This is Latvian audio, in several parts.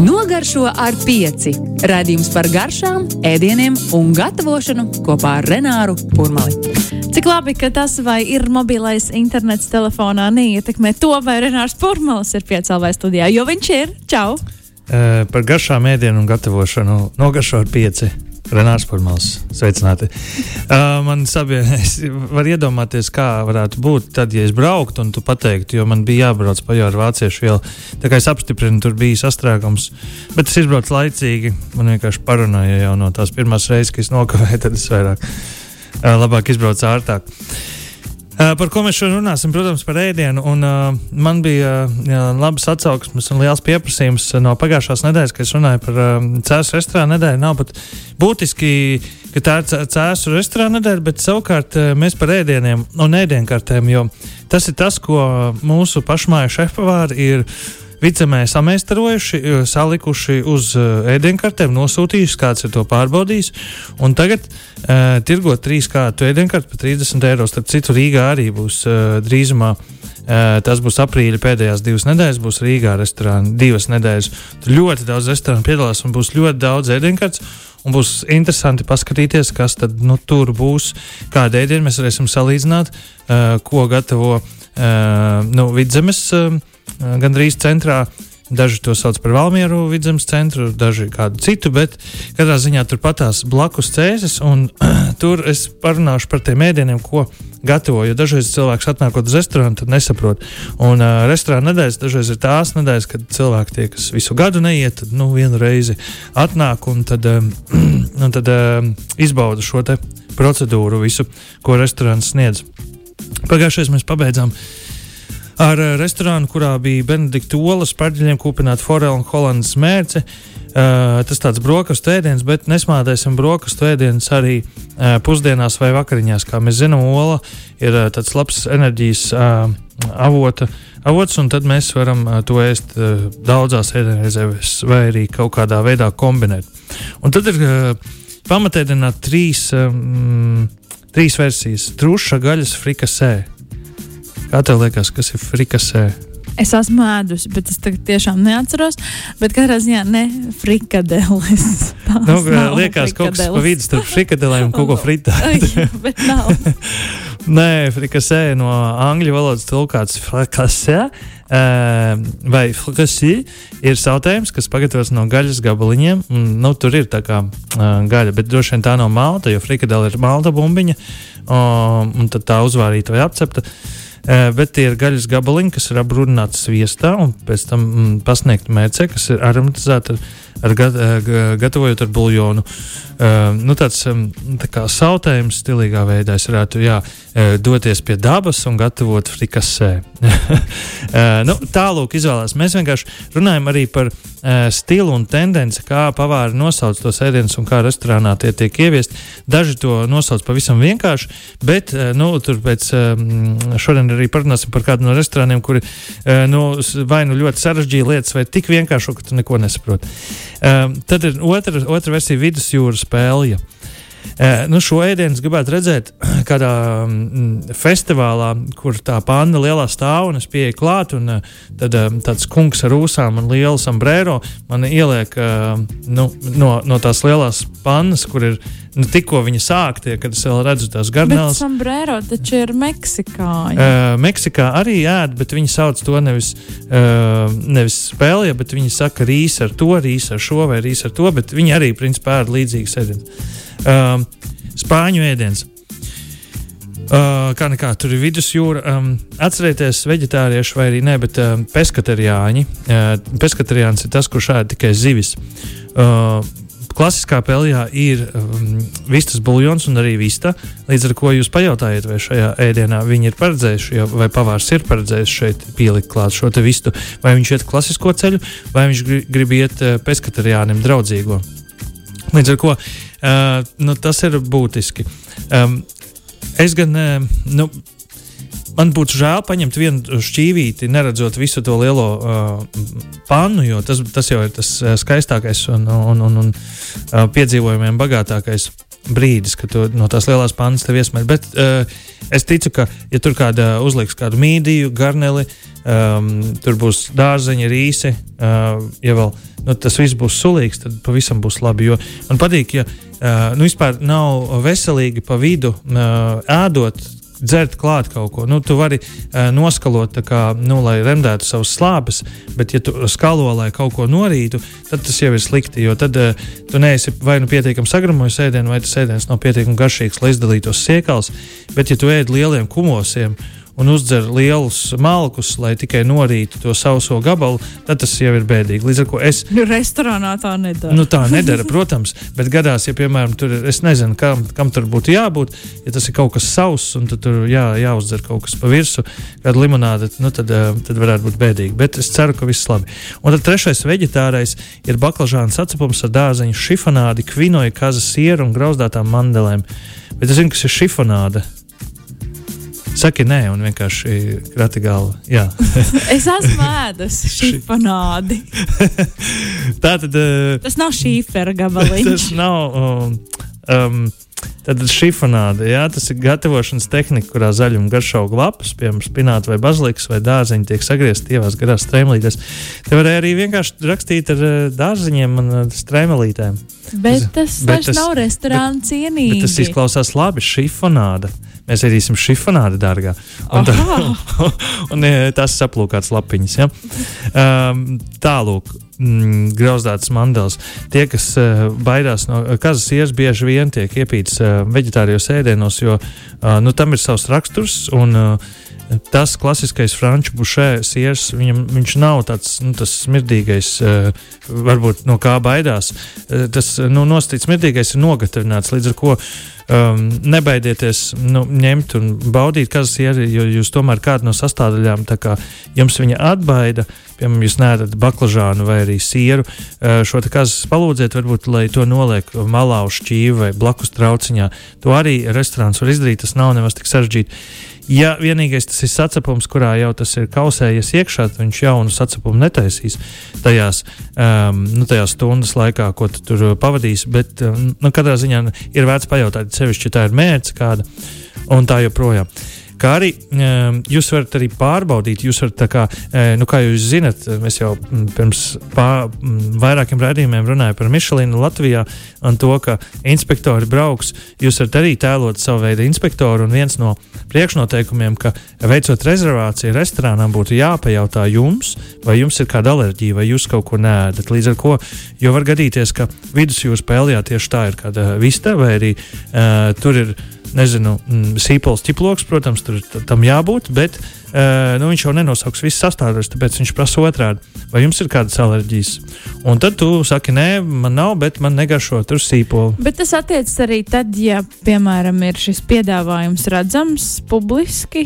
Nogaršo ar pieci. Radījums par garšām, ēdieniem un gatavošanu kopā ar Renāru Kurmali. Cik labi, ka tas, vai ir mobilais internets telefonā, neietekmē to, vai Renārs Pūraņs ir piecēlājis studijā, jo viņš ir. Čau! Uh, par garšām ēdienu un gatavošanu nogaršo ar pieci. Renārs Pūraņs, sveicināti. Uh, man sabiedrē, es varu iedomāties, kā varētu būt tad, ja es brauktu un tu pateiktu, jo man bija jābrauc pa jau ar vāciešu vielu. Tā kā es apstiprinu, tur bija sastrēgums, bet es izbraucu laicīgi. Man vienkārši parunāja jau no tās pirmās reizes, kad es nokavēju, tad es vairāk, uh, labāk izbraucu ārtāk. Uh, par ko mēs šodien runāsim? Protams, par ēdienu. Un, uh, man bija uh, labas atsauksmes un liels pieprasījums no pagājušās nedēļas, kad es runāju par uh, cēsu restorānu nedēļu. Nav pat būtiski, ka tā ir cēsu restorāna nedēļa, bet savukārt uh, mēs par ēdieniem un ēdienkartēm, jo tas ir tas, ko mūsu pašmāju šefpavāri ir Vicemē samēstarojuši, salikuši uz ēdienkartēm, nosūtījuši, kāds ir to pārbaudījis. Un tagad uh, tirgot trīs kārtu ēdienkarti par 30 eiro. Starp citu, Rīgā arī būs uh, drīzumā. Uh, tas būs aprīļa pēdējās divas nedēļas, būs Rīgā restorāna divas nedēļas. Tur ļoti daudz restorānu piedalās un būs ļoti daudz ēdienkartes. Un būs interesanti paskatīties, kas tad nu, tur būs, kāda ēdiena mēs varēsim salīdzināt, uh, ko gatavo uh, nu, vidzemes. Uh, gandrīz centrā. Daži to sauc par Valmieru vidzemes centru, daži kādu citu, bet katrā ziņā turpatās blakus cēsis. tur es parunāšu par tiem ēdieniem, ko gatavo. Jo dažreiz cilvēks atnākot uz restorānu, tad nesaprot. Un uh, restorāna nedēļas dažreiz ir tās nedēļas, kad cilvēki tie, kas visu gadu neiet, tad nu, vienu reizi atnāk un tad, um, un tad um, izbauda šo procedūru, visu, ko restorāns sniedz. Pagājušajā mēs pabeidzām uh, ar uh, restorānu, kurā bija Benedikta olas, pārģeļiem kūpināta forela un holandas mērce. Uh, tas tāds brokastu ēdiens, bet nesmādēsim brokastu ēdienus arī uh, pusdienās vai vakariņās. Kā mēs zinām, ola ir uh, tāds labs enerģijas uh, avota, avots, un tad mēs varam uh, to ēst uh, daudzās ēdienreizēs vai arī kaut kādā veidā kombinēt. Un tad ir uh, pamatēdienā trīs, um, trīs versijas - truša, gaļas, frikasē. Kā tev liekas, kas ir frikasē? Es esmu ēdusi, bet es tiešām neatceros. Bet katrā ziņā ne frikadeles. Nu, liekas, kaut kas pa vidu starp frikadelēm un kaut ko fritētu. bet nav. Nē, frikasē no angļu valodas tulkāts frikasē. Vai frikasī ir sautējums, kas pagatavots no gaļas gabaliņiem. Un, nu, tur ir tā kā gaļa, bet droši vien tā nav malta, jo frikadela ir malta bumbiņa. Un tad tā uzvārīta vai apcepta. Uh, bet tie ir gaļas gabaliņi, kas ir apgrūtināti sviestā un pēc tam mm, pasniegti mērcē, kas ir aromatizēti ar, ar, eh, gatavojot ar buļļonu. Uh, nu, tāds tā kā sautējums, stilīgā veidā es varētu jā, uh, doties pie dabas un gatavot frikasē. nu, tālāk izvēlēties. Mēs vienkārši runājam arī par stilu un tendenci, kā pavāri nosauc tos ēdienus un kā restorānā tie tiek ieviesti. Daži to nosauc pavisam vienkārši, bet nu, tur pēc um, šodien arī parunāsim par kādu no restorāniem, kuri nu, vai nu ļoti sarežģīja lietas, vai tik vienkārši, ka tu neko nesaproti. Uh, tad ir otra, otra versija vidusjūras spēle. Uh, nu, šo ēdienu gribētu redzēt kādā mm, festivālā, kur tā panda lielā stāv un es pieeju klāt. Un, uh, tad um, tāds kungs ar ūsām un lielu sombrero man ieliek nu, no, no tās lielās pannas, kur ir nu, tikko viņa sāktie, kad es redzu tās garnēlas. Sombrero taču ir Meksikā. Ja? Uh, Meksikā arī ēd, bet viņi sauc to nevis, uh, nevis spēlē, bet viņi saka rīs ar to, rīs ar šo vai rīs ar to, bet viņi arī principā ēd līdzīgas ēdienas. Um, spāņu ēdiens. Uh, kā nekā tur ir vidusjūra. Um, atcerieties, vegetārieši vai arī ne, bet um, peskateriāņi. Uh, peskateriāns ir tas, kurš ēd tikai zivis. Uh, klasiskā pelijā ir um, vistas buļļons un arī vista. Līdz ar to jūs pajautājat, vai šajā ēdienā viņi ir paredzējuši, jau, vai pavārs ir paredzējis šeit pielikt klāt šo vistu, vai viņš iet klasisko ceļu, vai viņš grib, iet uh, peskateriānim draudzīgo. Līdz ar to Uh, nu, tas ir būtiski. Um, es gan, uh, nu, man būtu žēl paņemt vienu šķīvīti, neredzot visu to lielo uh, pannu, jo tas, tas jau ir tas skaistākais un, un, un, un uh, piedzīvojumiem bagātākais brīdis, kad no tās lielās pannas tev iesmēķi. Bet uh, es ticu, ka, ja tur kāda uzliks kādu mīdiju, garneli, um, tur būs dārzeņi, rīsi, uh, ja vēl nu, tas viss būs sulīgs, tad pavisam būs labi. Jo man patīk, ja uh, nu, vispār nav veselīgi pa vidu uh, ēdot dzert klāt kaut ko. Nu, tu vari uh, noskalot, kā, nu, lai remdētu savus slāpes, bet, ja tu skalo, lai kaut ko norītu, tad tas jau ir slikti. Jo tad uh, tu neesi vai nu pietiekami sagramojis ēdienu, vai tas ēdiens nav pietiekami garšīgs, lai izdalītos sēkals. Bet, ja tu ēd lieliem kumosiem, un uzdzer lielus malkus, lai tikai norītu to sauso gabalu, tad tas jau ir bēdīgi. Līdz ar to es. Nu, restorānā tā nedara. Nu, tā nedara, protams, bet gadās, ja, piemēram, tur es nezinu, kam, kam tur būtu jābūt, ja tas ir kaut kas sauss, un tur jā, jāuzdzer kaut kas pa virsmu, kāda limonāde, nu, tad, eh, tad varētu būt bēdīgi. Bet es ceru, ka viss labi. Un tad trešais veģetārais ir baklažāna sacepums ar dārzeņu šifonādi, kvinoju, kazas sieru un grauzdātām mandelēm. Bet es zinu, kas ir šifonāde. Saki, nē, un vienkārši krati galvu. es esmu ēdusi šifonādi. Tā tad. Uh, tas nav šīfera gabaliņš. tas nav. Um, um, Tad šifonāde, jā, tas ir gatavošanas tehnika, kurā zaļuma garšauga lapas, piemēram, spināta vai bazilikas vai dārziņi tiek sagriezti tievās garās strēmelītēs. Te varēja arī vienkārši rakstīt ar uh, dārziņiem un uh, strēmelītēm. Bet tas, bet tas nav restorāns cienīgi. Tas izklausās labi, šifonāde mēs ēdīsim šifonādi dārgā. Un, tā, un tas saplūkāts lapiņas. Ja? Um, tālūk. Mm, grauzdātas mandeles. Tie, kas uh, baidās no kazas ielas, bieži vien tiek iepīts uh, veģetārijos ēdienos, jo uh, nu, tam ir savs raksturs. Un, uh, Tas klasiskais franču bušē sieras, viņam, viņš nav tāds nu, smirdīgais, varbūt no kā baidās. Tas nu, nostīts smirdīgais ir nogatavināts, līdz ar to um, nebaidieties nu, ņemt un baudīt kazas ieri, jo jūs tomēr kādu no sastāvdaļām, tā kā jums viņa atbaida, piemēram, jūs neēdat baklažānu vai arī sieru, uh, šo kazas palūdziet, varbūt, lai to noliek malā uz šķīvi vai blakus trauciņā. To arī restorāns var izdarīt, tas nav nemaz tik sarežģīti. Ja vienīgais tas ir sacepums, kurā jau tas ir kausējies iekšā, tad viņš jaunu sacepumu netaisīs tajās, um, nu, tajās stundas laikā, ko tu tur pavadīsi. Bet um, nu, katrā ziņā ir vērts pajautāt, sevišķi, ja tā ir mērķis kāda un tā joprojām. Kā arī um, jūs varat arī pārbaudīt, jūs varat, kā, nu, kā jūs zinat, mēs jau pirms pār, vairākiem rādījumiem runājām par Michelinu Latvijā un to, ka inspektori brauks. Jūs varat arī tēlot savu veidu inspektoru, un viens no priekšnoteikumiem, ka veicot rezervāciju restorānā, būtu jāpajautā jums, vai jums ir kāda alerģija, vai jūs kaut ko nēdat. Līdz ar to, jo var gadīties, ka vidusjūras pēlijā tieši tā ir kāda vista, vai arī uh, tur ir nezinu, mm, sīpols ķiploks, protams, tur tam jābūt, bet uh, nu, viņš jau nenosauks visas sastāvdaļas, tāpēc viņš prasa otrādi. Vai jums ir kādas alerģijas? Un tad tu saki, nē, man nav, bet man negaršo tur sīpolu. Bet tas attiecas arī tad, ja, piemēram, ir šis piedāvājums redzams publiski.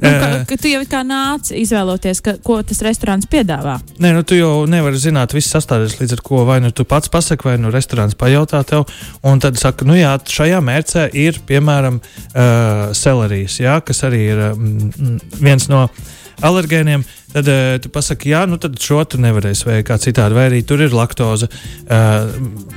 Nu, ka, ka tu jau kā nāc izvēloties, ka, ko tas restorāns piedāvā. Nē, nu tu jau nevari zināt visas sastāvdaļas, līdz ar ko vai nu tu pats pasaki, vai nu restorāns pajautā tev, un tad saka, nu jā, šajā mērcē ir, piemēram, uh, selerijas, jā, kas arī ir uh, viens no alergēniem. Tad uh, tu pasaki, jā, nu tad šo tu nevarēsi veikt kā citādi, vai arī tur ir laktoze. Uh,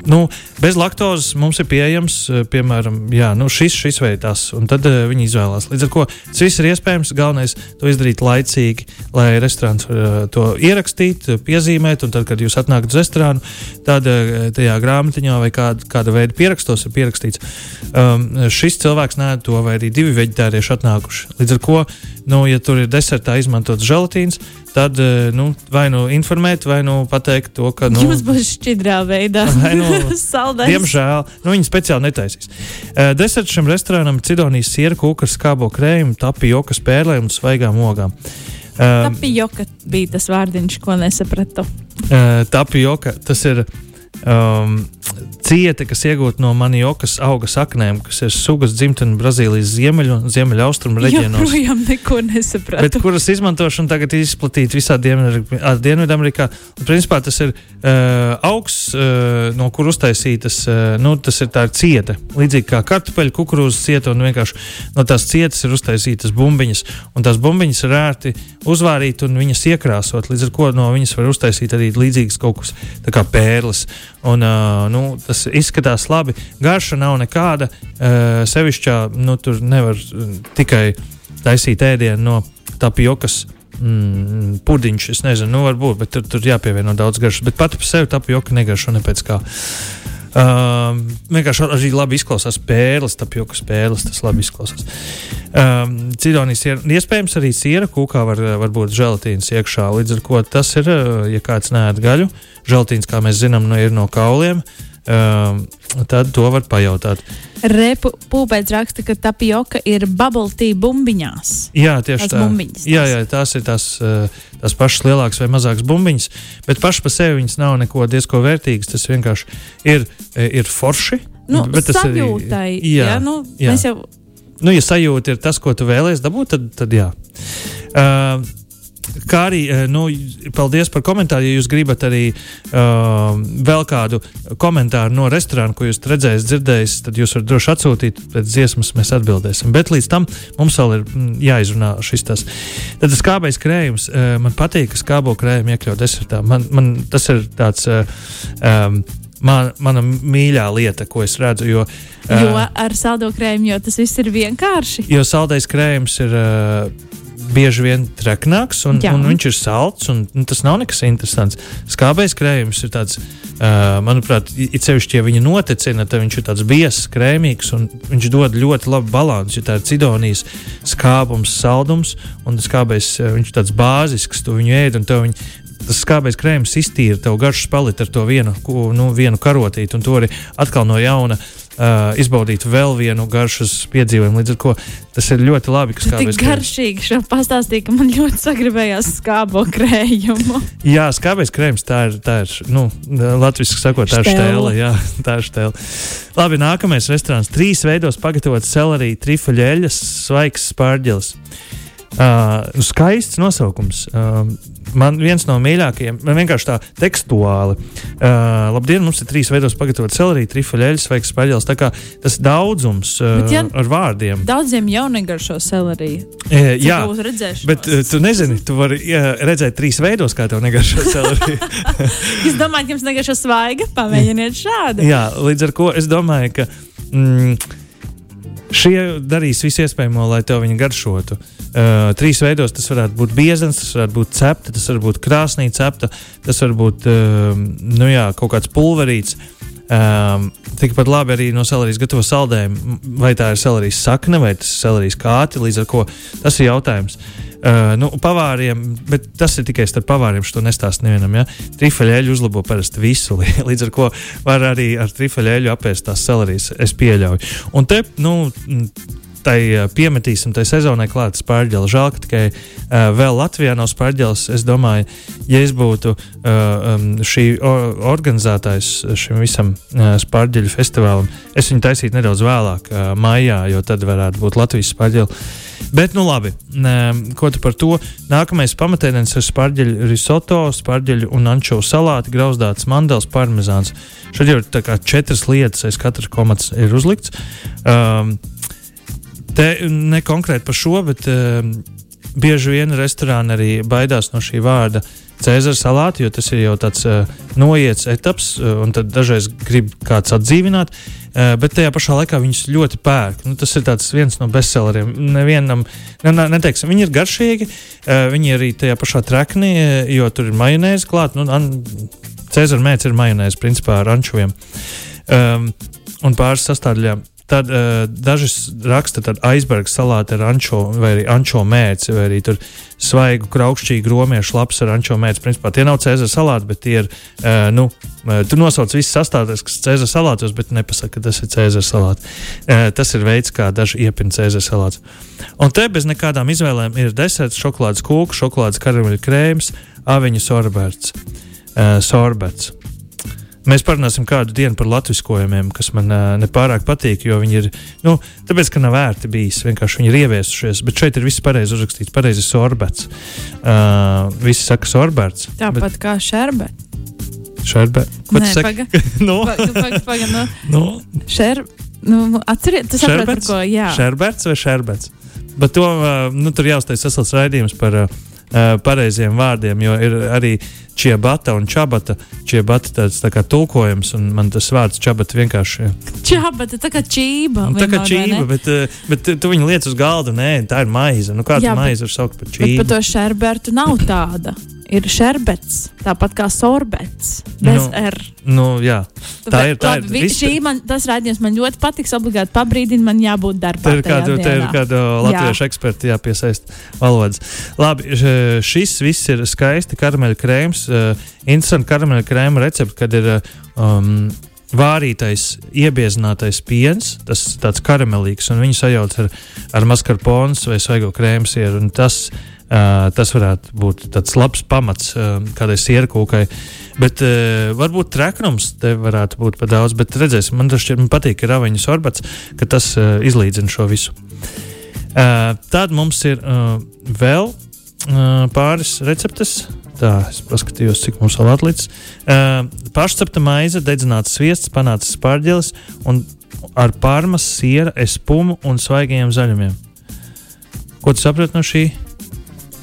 nu, bez laktozes mums ir pieejams, uh, piemēram, jā, nu šis, šis vai tas, un tad uh, viņi izvēlās. Līdz ar to tas viss ir iespējams. Galvenais to izdarīt laicīgi, lai restorāns uh, to ierakstīt, piezīmēt, un tad, kad jūs atnākat uz restorānu, tad uh, tajā grāmatiņā vai kāda, kāda veida pierakstos ir pierakstīts, um, šis cilvēks nē, to vai arī divi veģetārieši atnākuši. Līdz ar to, nu, ja tur ir desertā izmantots želatīns, tad eh, nu, vai nu informēt, vai nu pateikt to, ka. Nu, Jums būs šķidrā veidā nu, saldēs. Diemžēl nu, viņi speciāli netaisīs. Uh, deserts šim restorānam ir Cidonijas siera, kūkas, skābo krējumu, tapioka spēlēm un svaigām ogām. Uh, tapioka bija tas vārdiņš, ko nesapratu. Tapioka tas ir um, cieta, kas iegūta no maniokas auga saknēm, kas ir sugas dzimtene Brazīlijas ziemeļu un ziemeļaustrumu reģionos. Joprojām neko nesapratu. Bet kuras izmantošana tagad ir izplatīta visā Dienvidamerikā. Principā tas ir uh, augs, uh, no kur uztaisītas, uh, nu, tas ir tā ir cieta. Līdzīgi kā kartupeļu kukurūzas cieta, un vienkārši no tās cietas ir uztaisītas bumbiņas, un tās bumbiņas ir ērti uzvārīt un viņas iekrāsot, līdz ar ko no viņas var uztaisīt arī līdzīgas kaut kas, tā kā pērles. Un, uh, nu, tas izskatās labi. Garša nav nekāda. Uh, sevišķā nu, tur nevar tikai taisīt ēdienu no tapjokas. Mm, pudiņš, es nezinu, nu, varbūt, bet tur, tur jāpievieno daudz garšas. Bet pati par sevi tapjoka negaršo ne pēc kā. Uh, vienkārši arī labi izklausās pērles, tapjokas pērles, tas labi izklausās. Um, Cidonijas ir iespējams arī siera, kūkā var, var būt želatīns iekšā. Līdz ar to tas ir, ja kāds nēd gaļu, želatīns, kā mēs zinām, nu, ir no kauliem. Um, tad to var pajautāt. Repūpēts raksta, ka tapioka ir bubble tea bumbiņās. Jā, tieši tās tā. Bumbiņas, jā, jā, tās ir tās, tās pašas lielākas vai mazākas bumbiņas, bet pašas par sevi viņas nav neko diezko vērtīgas. Tas vienkārši ir, ir forši. Nu, bet tas sajūtai, arī jā, jā, nu, jā. jau... Nu, ja sajūta ir tas, ko tu vēlēsies dabūt, tad, tad jā. Uh, Kā arī, nu, paldies par komentāru. Ja jūs gribat arī uh, vēl kādu komentāru no restorāna, ko jūs redzējāt, dzirdējāt, tad jūs varat droši atsūtīt pēc dziesmas, mēs atbildēsim. Bet līdz tam mums vēl ir jāizrunā šis tas. Tad skābais krējums, uh, man patīk, ka skābo krējumu iekļaut desertā. Man, man tas ir tāds. Uh, um, man, mana mīļā lieta, ko es redzu. Jo, jo ar saldo krējumu jau tas viss ir vienkārši. Jo saldais krējums ir. Uh, bieži vien traknāks, un, Jā. un viņš ir salds. Un, un tas nav nekas interesants. Skābais krējums ir tāds, uh, manuprāt, it sevišķi, ja viņa notecina, tad viņš ir tāds biezs, krēmīgs, un viņš dod ļoti labu balansu. Tā ir cidonijas skābums, saldums, un skābais viņš ir tāds bāzisks, tu viņu ēd, un tev viņa, tas skābais krējums iztīra tev garšas palīdz ar to vienu, nu, vienu karotīti, un to arī atkal no jauna uh, izbaudīt vēl vienu garšas piedzīvojumu. Līdz ar to tas ir ļoti labi. Tas ir garšīgi. Šo pastāstīju, ka man ļoti sagribējās skābo krējumu. jā, skābais krējums tā ir, tā ir nu, latviešu sakot, tā ir štēle. Jā, tā ir štēle. Labi, nākamais restorāns. Trīs veidos pagatavots celerija, trifuļeļas, svaigs spārģelis. Uh, skaists nosaukums. Uh, man viens no mīļākajiem, man vienkārši tā tekstuāli. Uh, labdien, mums ir trīs veidos pagatavot celeriju, trifuļeļus, vai spaļģelis. Tā kā tas daudzums uh, bet, ja ar vārdiem. Daudziem jau negaršo celeriju. E, jā, bet uh, tu nezini, tu vari uh, redzēt trīs veidos, kā tev negaršo celeriju. Jūs domājat, ka jums negaršo svaiga? Pamēģiniet šādi. Jā, līdz ar ko es domāju, ka. Mm, Šie darīs visu iespējamo, lai tev viņa garšotu. Uh, trīs veidos tas varētu būt biezens, tas varētu būt cepta, tas var būt krāsnī cepta, tas var būt uh, nu jā, kaut kāds pulverīts. Um, Tikpat labi arī no selerijas gatavo saldējumu. Vai tā ir selerijas sakne vai tas ir selerijas kāte, līdz ar to tas ir jautājums. Uh, nu, pavāriem, bet tas ir tikai starp pavāriem. Šo nestāstu nevienam. Ja? Trifeļeļu uzlabo parasti visu. Līdz ar to var arī ar trifeļeļu apēst tās selerijas. Es pieļauju. Un te, nu, tai eh, piemetīsim tai sezonai klāt spārģeli. Žēl, ka tikai uh, vēl Latvijā nav spārģelis. Es domāju, ja es būtu uh, um, šī organizētājs šim visam uh, spārģeļu festivālam, es viņu taisītu nedaudz vēlāk, uh, maijā, jo tad varētu būt Latvijas spārģeli. Bet, nu labi, ko tu par to? Nākamais pamatēdiens ir spārģeļu risoto, spārģeļu un ančovu salāti, grauzdāts mandels, parmezāns. Šeit jau ir četras lietas, aiz katra komats ir uzlikts. Um, Te ne konkrēti par šo, bet uh, bieži vien restorāni arī baidās no šī vārda. Cēzara salāti, jo tas ir jau tāds uh, noiets etaps, uh, un tad dažreiz grib kāds atdzīvināt, uh, bet tajā pašā laikā viņus ļoti pērk. Nu, tas ir viens no bestselleriem. Nevienam, ne, ne, neteiksim, viņi ir garšīgi, uh, viņi arī tajā pašā treknī, jo tur ir majonēze klāta. Nu, Cēzara mēģinājums ir majonēze, principā ar ančoviem um, un pāris sastāvdaļām. Tad uh, daži raksta aizberga salātu ar ančo vai arī ančo mērci, vai arī tur svaigu, kraukšķīgu romiešu lapas ar ančo mērci. Principā tie nav cēzara salāti, bet tie ir, uh, nu, uh, tu nosauc visas sastāvdaļas, kas cēzara salātos, bet nepasaka, ka tas ir cēzara salāts. Uh, tas ir veids, kā daži iepina cēzara salātus. Un te bez nekādām izvēlēm ir deserts, šokolādes kūka, šokolādes karameļa krējums, aviņu sorbets. Uh, sorbets. Mēs parunāsim kādu dienu par latviskojumiem, kas man uh, nepārāk patīk, jo viņi ir, nu, tāpēc, ka nav vērti bijis, vienkārši viņi ir ieviesušies, bet šeit ir viss pareizi uzrakstīts, pareizi sorbets. Uh, visi saka sorbets. Tāpat bet... kā šerbets. Šerbets. Ko Nē, tu saki? no. paga, paga, paga, no. no. Šer... Nu, atceriet, tu saprati, par ko. Šerbets vai šerbets? Bet to, uh, nu, tur jāuztais vesels raidījums par uh, uh, pareiziem vārdiem, jo ir arī čiabata un čabata. Čiabata tāds tā kā tulkojums, un man tas vārds čabata vienkārši. Čabata, tā kā čība. Nu, tā kā čība, bet, uh, bet tu viņu liec uz galda, nē, tā ir maize. Nu, kāda maize var saukt par čību? Bet par to šerbertu nav tāda ir šerbets, tāpat kā sorbets. Bez nu, R. Nu, jā, tā ir. Tā labi, ir šī man, tas rādījums man ļoti patiks. Obligāti pabrīdina, man jābūt darbā. Tur ir kāda, ir kāda latviešu jā. eksperta jāpiesaist valodas. Labi, šis viss ir skaisti karameļa krēms. Uh, interesanti karameļa krēma recepte, kad ir. Um, vārītais, iebiezinātais piens, tas tāds karamelīgs, un viņu sajauc ar, ar mascarpones vai svaigo krēmu sieru. Tas Uh, tas varētu būt tāds labs pamats uh, kādai sierkūkai. Bet uh, varbūt treknums te varētu būt par daudz, bet redzēsim, man tas šķiet, man patīk, ka raviņu sorbats, ka tas uh, izlīdzina šo visu. Uh, tad mums ir uh, vēl uh, pāris receptes. Tā, es paskatījos, cik mums vēl atlicis. Uh, pašcepta maize, dedzināts sviests, panācis pārģelis un ar pārmas siera, espumu un svaigiem zaļumiem. Ko tu saproti no šī?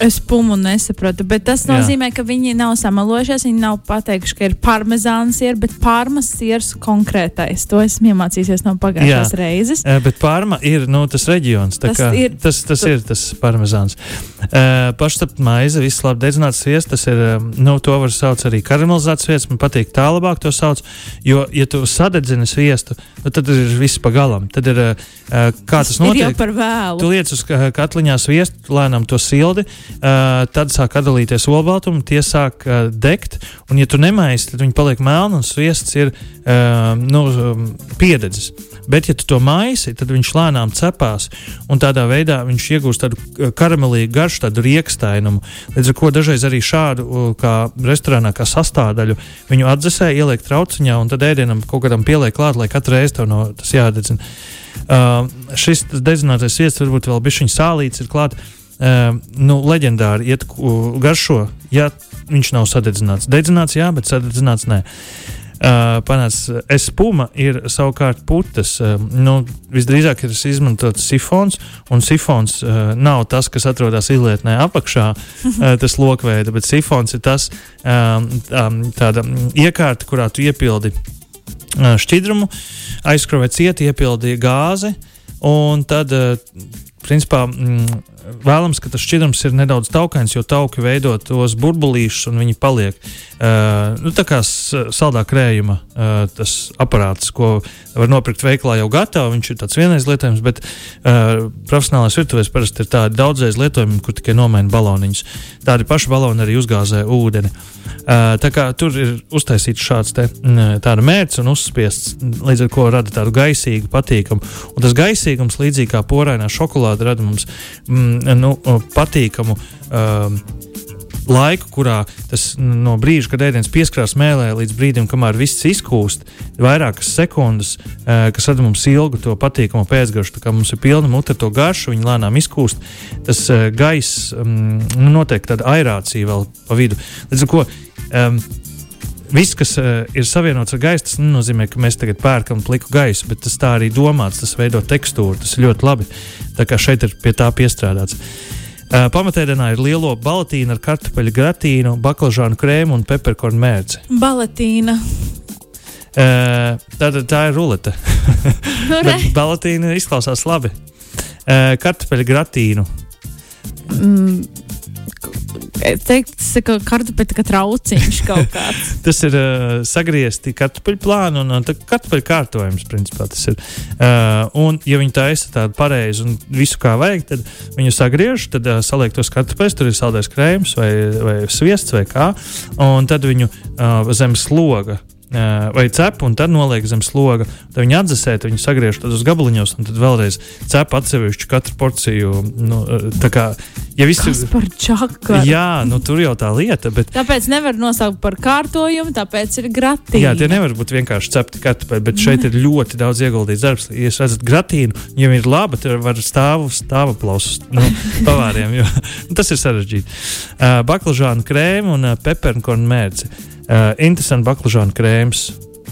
Es pumu nesaprotu, bet tas nozīmē, Jā. ka viņi nav samalojušies. Viņi nav pateikuši, ka ir parmezāns siera, bet pārmas sieras konkrētais. To esmu iemācījies no pagājušās Jā. reizes. Uh, bet pārma ir nu, tas reģions. Tas, kā, ir, tas, tas tu... ir tas parmezāns. Uh, Paštapt maize, viss labi dedzināts sviests, tas ir, nu, to var saukt arī karamelizēts sviests. Man patīk tā labāk to sauc, jo, ja tu sadedzini sviestu, nu, tad ir viss pagalam. Tad ir, uh, kā tas notiek? Ir jau par vēlu. Tu liec uz katliņā sviestu, lēnām to sildi. Uh, tad sāk atdalīties olbaltumi, tie sāk uh, degt, un, ja tu nemaisi, tad viņi paliek melni un sviests ir uh, nu, um, piededzis. Bet, ja tu to maisi, tad viņš lēnām cepās, un tādā veidā viņš iegūst tādu karamelīgu garšu, tādu riekstainumu. Līdz ar to dažreiz arī šādu, kā restorānā, kā sastāvdaļu, viņu atdzesē, ieliek trauciņā, un tad ēdienam kaut kādam pieliek klāt, lai katru reizi tev no tas jādedzina. Uh, šis dedzinātais sviests varbūt vēl bišķiņš sālīts ir klāts uh, nu, leģendāri iet garšo, ja viņš nav sadedzināts. Dedzināts, jā, bet sadedzināts nē. Uh, Panāca espuma ir savukārt putas. Uh, nu, visdrīzāk ir izmantots sifons, un sifons uh, nav tas, kas atrodas izlietnē apakšā, uh, tas lokveida, bet sifons ir tas um, um, tāda iekārta, kurā tu iepildi uh, šķidrumu, aizskrovē cieti, iepildi gāzi, un tad uh, principā mm, vēlams, ka tas šķidrums ir nedaudz taukains, jo tauki veido tos burbulīšus un viņi paliek. Uh, nu, tā kā saldā krējuma uh, tas aparāts, ko var nopirkt veikalā jau gatavu, viņš ir tāds vienreiz lietojams, bet uh, profesionālais virtuvēs parasti ir tādi daudzreiz lietojami, kur tikai nomaina baloniņus. Tādi paši baloni arī uzgāzē ūdeni. Uh, tā kā tur ir uztaisīts šāds te, tāda mērķis un uzspiests, līdz ar to rada tādu gaisīgu, patīkamu. Un tas gaisīgums, līdzīgi kā porainā šokolāde, rada mums mm, nu, patīkamu. Uh, laiku, kurā tas no brīža, kad ēdiens pieskarās mēlē, līdz brīdim, kamēr viss izkūst, vairākas sekundes, eh, kas rada mums ilgu to patīkamu pēcgaršu. Tā kā mums ir pilna mute to garšu, viņa lēnām izkūst, tas eh, gaiss mm, nu, notiek tāda aerācija vēl pa vidu. Līdz ar to um, Viss, kas uh, ir savienots ar gaisu, tas nenozīmē, ka mēs tagad pērkam pliku gaisu, bet tas tā arī domāts, tas veido tekstūru, tas ir ļoti labi. Tā kā šeit ir pie tā piestrādāts. Uh, pamatēdienā ir lielo balatīnu ar kartupeļu gratīnu, baklažānu krēmu un pepperkornu mērci. Balatīna. Uh, tā, tā ir rulete. Balatīna izklausās labi. Uh, kartupeļu gratīnu. Mm, Es teiktu, tas ir trauciņš kaut kāds. tas ir uh, sagriezti kartupeļu plānu un uh, kartupeļu kārtojums, principā tas ir. Uh, un, ja viņi taisa tādu pareizi un visu kā vajag, tad viņu sagriež, tad uh, saliek tos kartupeļus, tur ir saldais krējums vai, vai sviests vai kā, un tad viņu uh, zem sloga vai cep, un tad noliek zem sloga. Tad viņi atdzesē, viņi sagriež uz gabaliņos, un tad vēlreiz cep atsevišķu katru porciju. Nu, tā kā ja viss ir par čakaru. Jā, nu, tur jau tā lieta. Bet... Tāpēc nevar nosaukt par kārtojumu, tāpēc ir gratīna. Jā, tie nevar būt vienkārši cepti kartupeļi, bet šeit ir ļoti daudz ieguldīts darbs. Ja jūs redzat gratīnu, ja ir laba, tad var stāvu stāvu plausus nu, pavāriem, jo nu, tas ir sarežģīti. Uh, baklažānu krēmu un uh, pepernkornu mērci. Uh, interesants baklažānu krēms.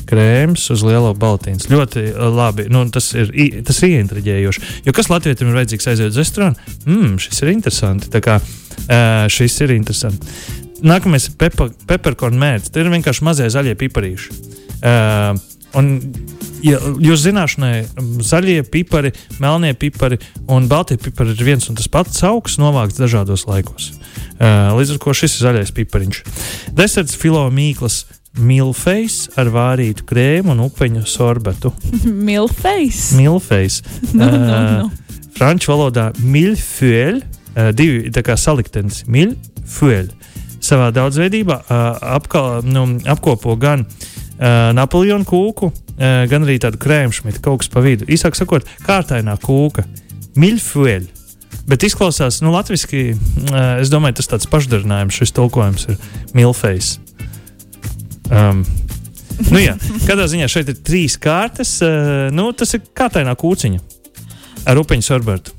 krēms uz lielo baltīnu. Ļoti uh, labi. Nu, tas ir, tas ir ieintriģējoši. Jo kas Latvijam ir vajadzīgs aiziet uz restorānu? Mm, šis ir interesanti. Tā kā uh, šis ir interesanti. Nākamais ir pepa, peppercorn mērķis. Tie ir vienkārši mazie zaļie piparīši. Uh, un, ja jūs zināšanai, zaļie pipari, melnie pipari un baltie pipari ir viens un tas pats augs, novākts dažādos laikos. Uh, līdz ar to šis ir zaļais pipariņš. Deserts filo mīklas. Milfejs ar vārītu krēmu un upeņu sorbetu. Milfejs. Milfejs. Nu, nu, nu. Franču valodā mīļfuēļ, divi tā kā saliktenis, mīļfuēļ. Savā daudzveidībā uh, apka, nu, apkopo gan uh, Napoleona kūku, uh, gan arī tādu krēmšmitu, kaut kas pa vidu. Īsāk sakot, kārtainā kūka, mīļfuēļ. Bet izklausās, nu, latviešu, uh, es domāju, tas tāds pašdarinājums, šis tulkojums ir milfejs. Um, nu, jā, katrā ziņā šeit ir trīs kārtas. Uh, nu, tas ir kārtainā kūciņa ar upeņu sorbertu.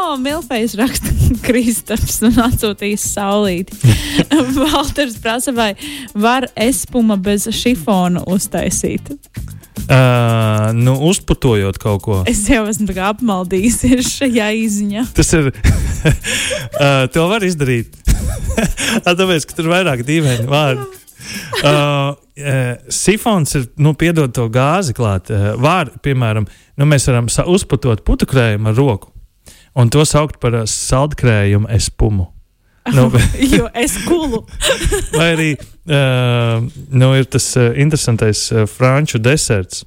O, oh, Milfejs raksta Kristaps un atsūtījis saulīti. Valters prasa, vai var espuma bez šifona uztaisīt. Uh, nu, uzputojot kaut ko. Es jau esmu apmaldījusies šajā izziņā. Tas ir. uh, to var izdarīt. Tāpēc, ka tur ir vairāk dīvaini vārdi. Uh, uh, sifons ir, nu, piedod to gāzi klāt. Uh, vārdi, piemēram, nu, mēs varam uzputot putukrējumu ar roku un to saukt par uh, saldkrējumu espumu. Nu, jo es gulu. vai arī uh, nu, ir tas uh, interesantais uh, franču deserts.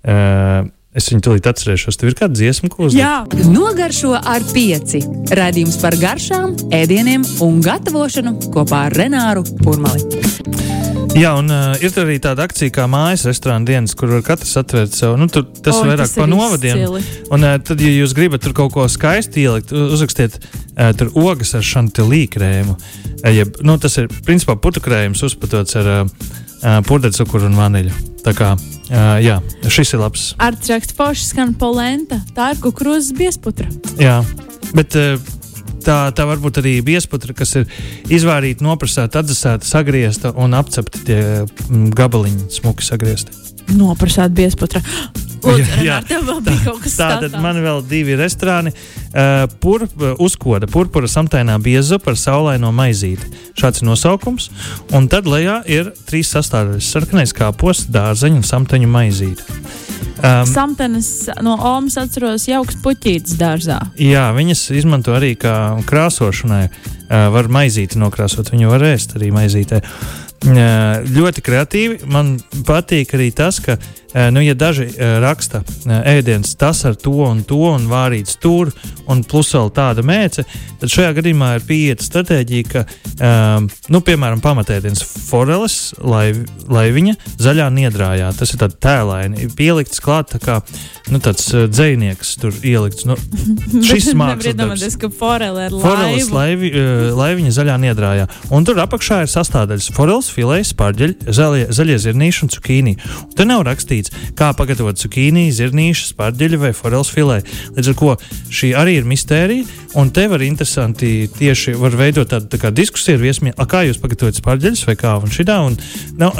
Uh, es viņu tūlīt atcerēšos. Tur ir kāda dziesma, ko uzlikt. Jā, Nogaršo ar pieci. Radījums par garšām, ēdieniem un gatavošanu kopā ar Renāru Kurmali. Jā, un uh, ir arī tāda akcija kā mājas restorāna dienas, kur var katrs atvērt sev. Nu, tur, tas Oi, ir vairāk tas par ir novadiem. izcili. Un uh, tad, ja jūs gribat tur kaut ko skaistu ielikt, uzrakstiet uh, tur ogas ar šantilī krēmu. Uh, jeb, nu, tas ir principā putu krējums uzpatots ar uh, pudrcukuru un vaniļu. Tā kā uh, jā, šis ir labs. ar trakstu forši skan polenta. Tā ir kukurūzas biesputra. Jā, bet uh, tā, tā var būt arī biesputra, kas ir izvārīta, noprasēta, atdzesēta, sagriezta un apcepta tie mm, gabaliņi, smuki sagriezti. Noprasāt biesputra. Lūdzu, Jā, jā. Kas Tātad man vēl divi restorāni. Uh, pur, uzkoda purpura samtainā bieza par saulaino maizīti. Šāds ir nosaukums. Un tad lejā ir trīs sastāvdaļas - sarkanais kāpos, dārzeņu un samtaņu maizīti. Um, Samtenes no Omas atceros jauks puķītis dārzā. jā, viņas izmanto arī kā krāsošanai. Uh, var maizīti nokrāsot, viņu var ēst arī maizītē. Uh, ļoti kreatīvi. Man patīk arī tas, ka, uh, nu, ja daži uh, raksta uh, ēdienas, tas ar to un to un vārīts tur, un plus vēl tāda mēce, tad šajā gadījumā ir pieeja stratēģija, ka, um, nu, piemēram, pamatēdienas foreles, lai, lai viņa zaļā niedrājā, tas ir tāds tēlaini, pielikts klāt tā kā nu, tāds dzējnieks tur ielikts. Nu, šis iedomāties, darbs. ka forele ir Foreles laivi, laiviņa zaļā niedrājā. Un tur apakšā ir sastāvdaļas foreles, filēs, pārģeļi, zaļie, zaļie zirnīši un cukīni. Un tur nav rakstīts, kā pagatavot cukīni, zirnīši, pārģeļi vai foreles filē. Līdz ar to šī arī ir mistērija. Un te var interesanti tieši var veidot tādu tā diskusiju ar viesmiem, "A, kā jūs pagatavojat pārģeļus vai kā un šitā. Un, nu,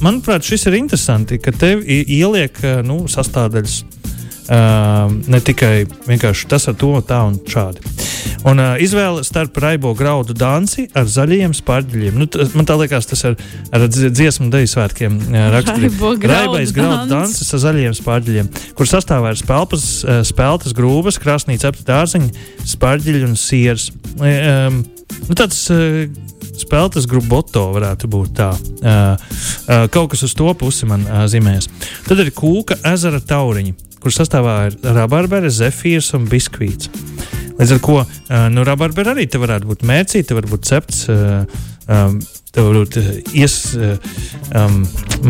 manuprāt, šis ir interesanti, ka tev ieliek nu, sastāvdaļas. Uh, ne tikai vienkārši tas ar to, tā un šādi. Un uh, izvēle starp raibo graudu danci ar zaļiem spārģeļiem. Nu, tas, man tā liekas, tas ir ar dzi- dziesmu deju svētkiem uh, raksturīgi. Raibo graudu Raibais graudu dancs. dancis ar zaļiem spārģeļiem, kur sastāvā ir spēlpas, uh, spēltas grūvas, krāsnī cepta dārzeņi, spārģeļi un siers. Um, nu, tāds, uh, Spēlētas gruboto varētu būt tā. Uh, uh, kaut kas uz to pusi man uh, zīmējas. Tad ir kūka ezera tauriņi, kur sastāvā ir rabarbere, zefīrs un biskvīts. Līdz ar to nu, rabarbere arī te varētu būt mērcīte, te var būt cepts. Um, Tev var būt ies, um,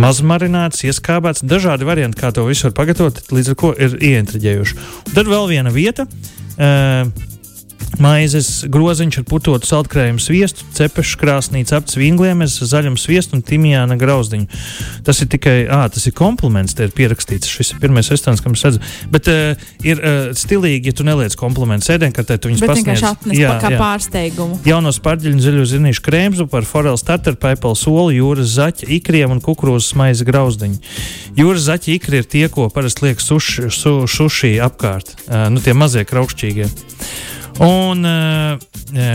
mazmarināts, ieskābēts, dažādi varianti, kā to visu var pagatavot. Līdz ar to ir ieintriģējuši. Un tad vēl viena vieta, uh, Maizes groziņš ar putotu saltkrējumu sviestu, cepešu krāsnī, cepts vingliemes, zaļumu sviestu un timijāna grauzdiņu. Tas ir tikai, ā, tas ir kompliments, te ir pierakstīts. Šis ir pirmais restorāns, kam es redzu. Bet uh, ir uh, stilīgi, ja tu neliec komplimentus ēdienkartē, tu viņus Bet pasniedz. vienkārši atnes jā, kā jā. pārsteigumu. Jauno spārģeļu ziļu zinīšu krēmzu par forelu starteru, paipalu soli, jūras zaķa, ikriem un kukurūzas maizi grauzdiņu. Jūras zaķa ikri ir tie, ko parasti liek suši, su, suši apkārt, uh, nu tie mazie kraukšķīgie. Un uh,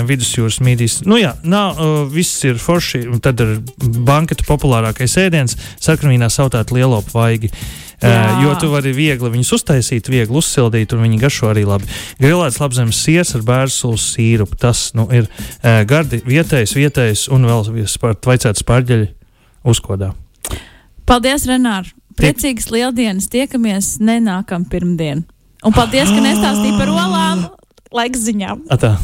vidusjūras mītīs. Nu, jā, nav, uh, viss ir forši. Tad ir banketa populārākais ēdiens - sarkanvīnā sautēt lielo vaigi. Uh, jo tu vari viegli viņus uztaisīt, viegli uzsildīt, un viņi garšo arī labi. Grilēts labzemes siers ar bērnu sīrupu. Tas nu, ir uh, gardi, vietējais, vietējais un vēl vaicāts pārģeļi uzkodā. Paldies, Renār! Priecīgas lieldienas! Tiekamies nenākam pirmdien! Un paldies, ka nestāstīji par olām! Laiks ziņām. Atā.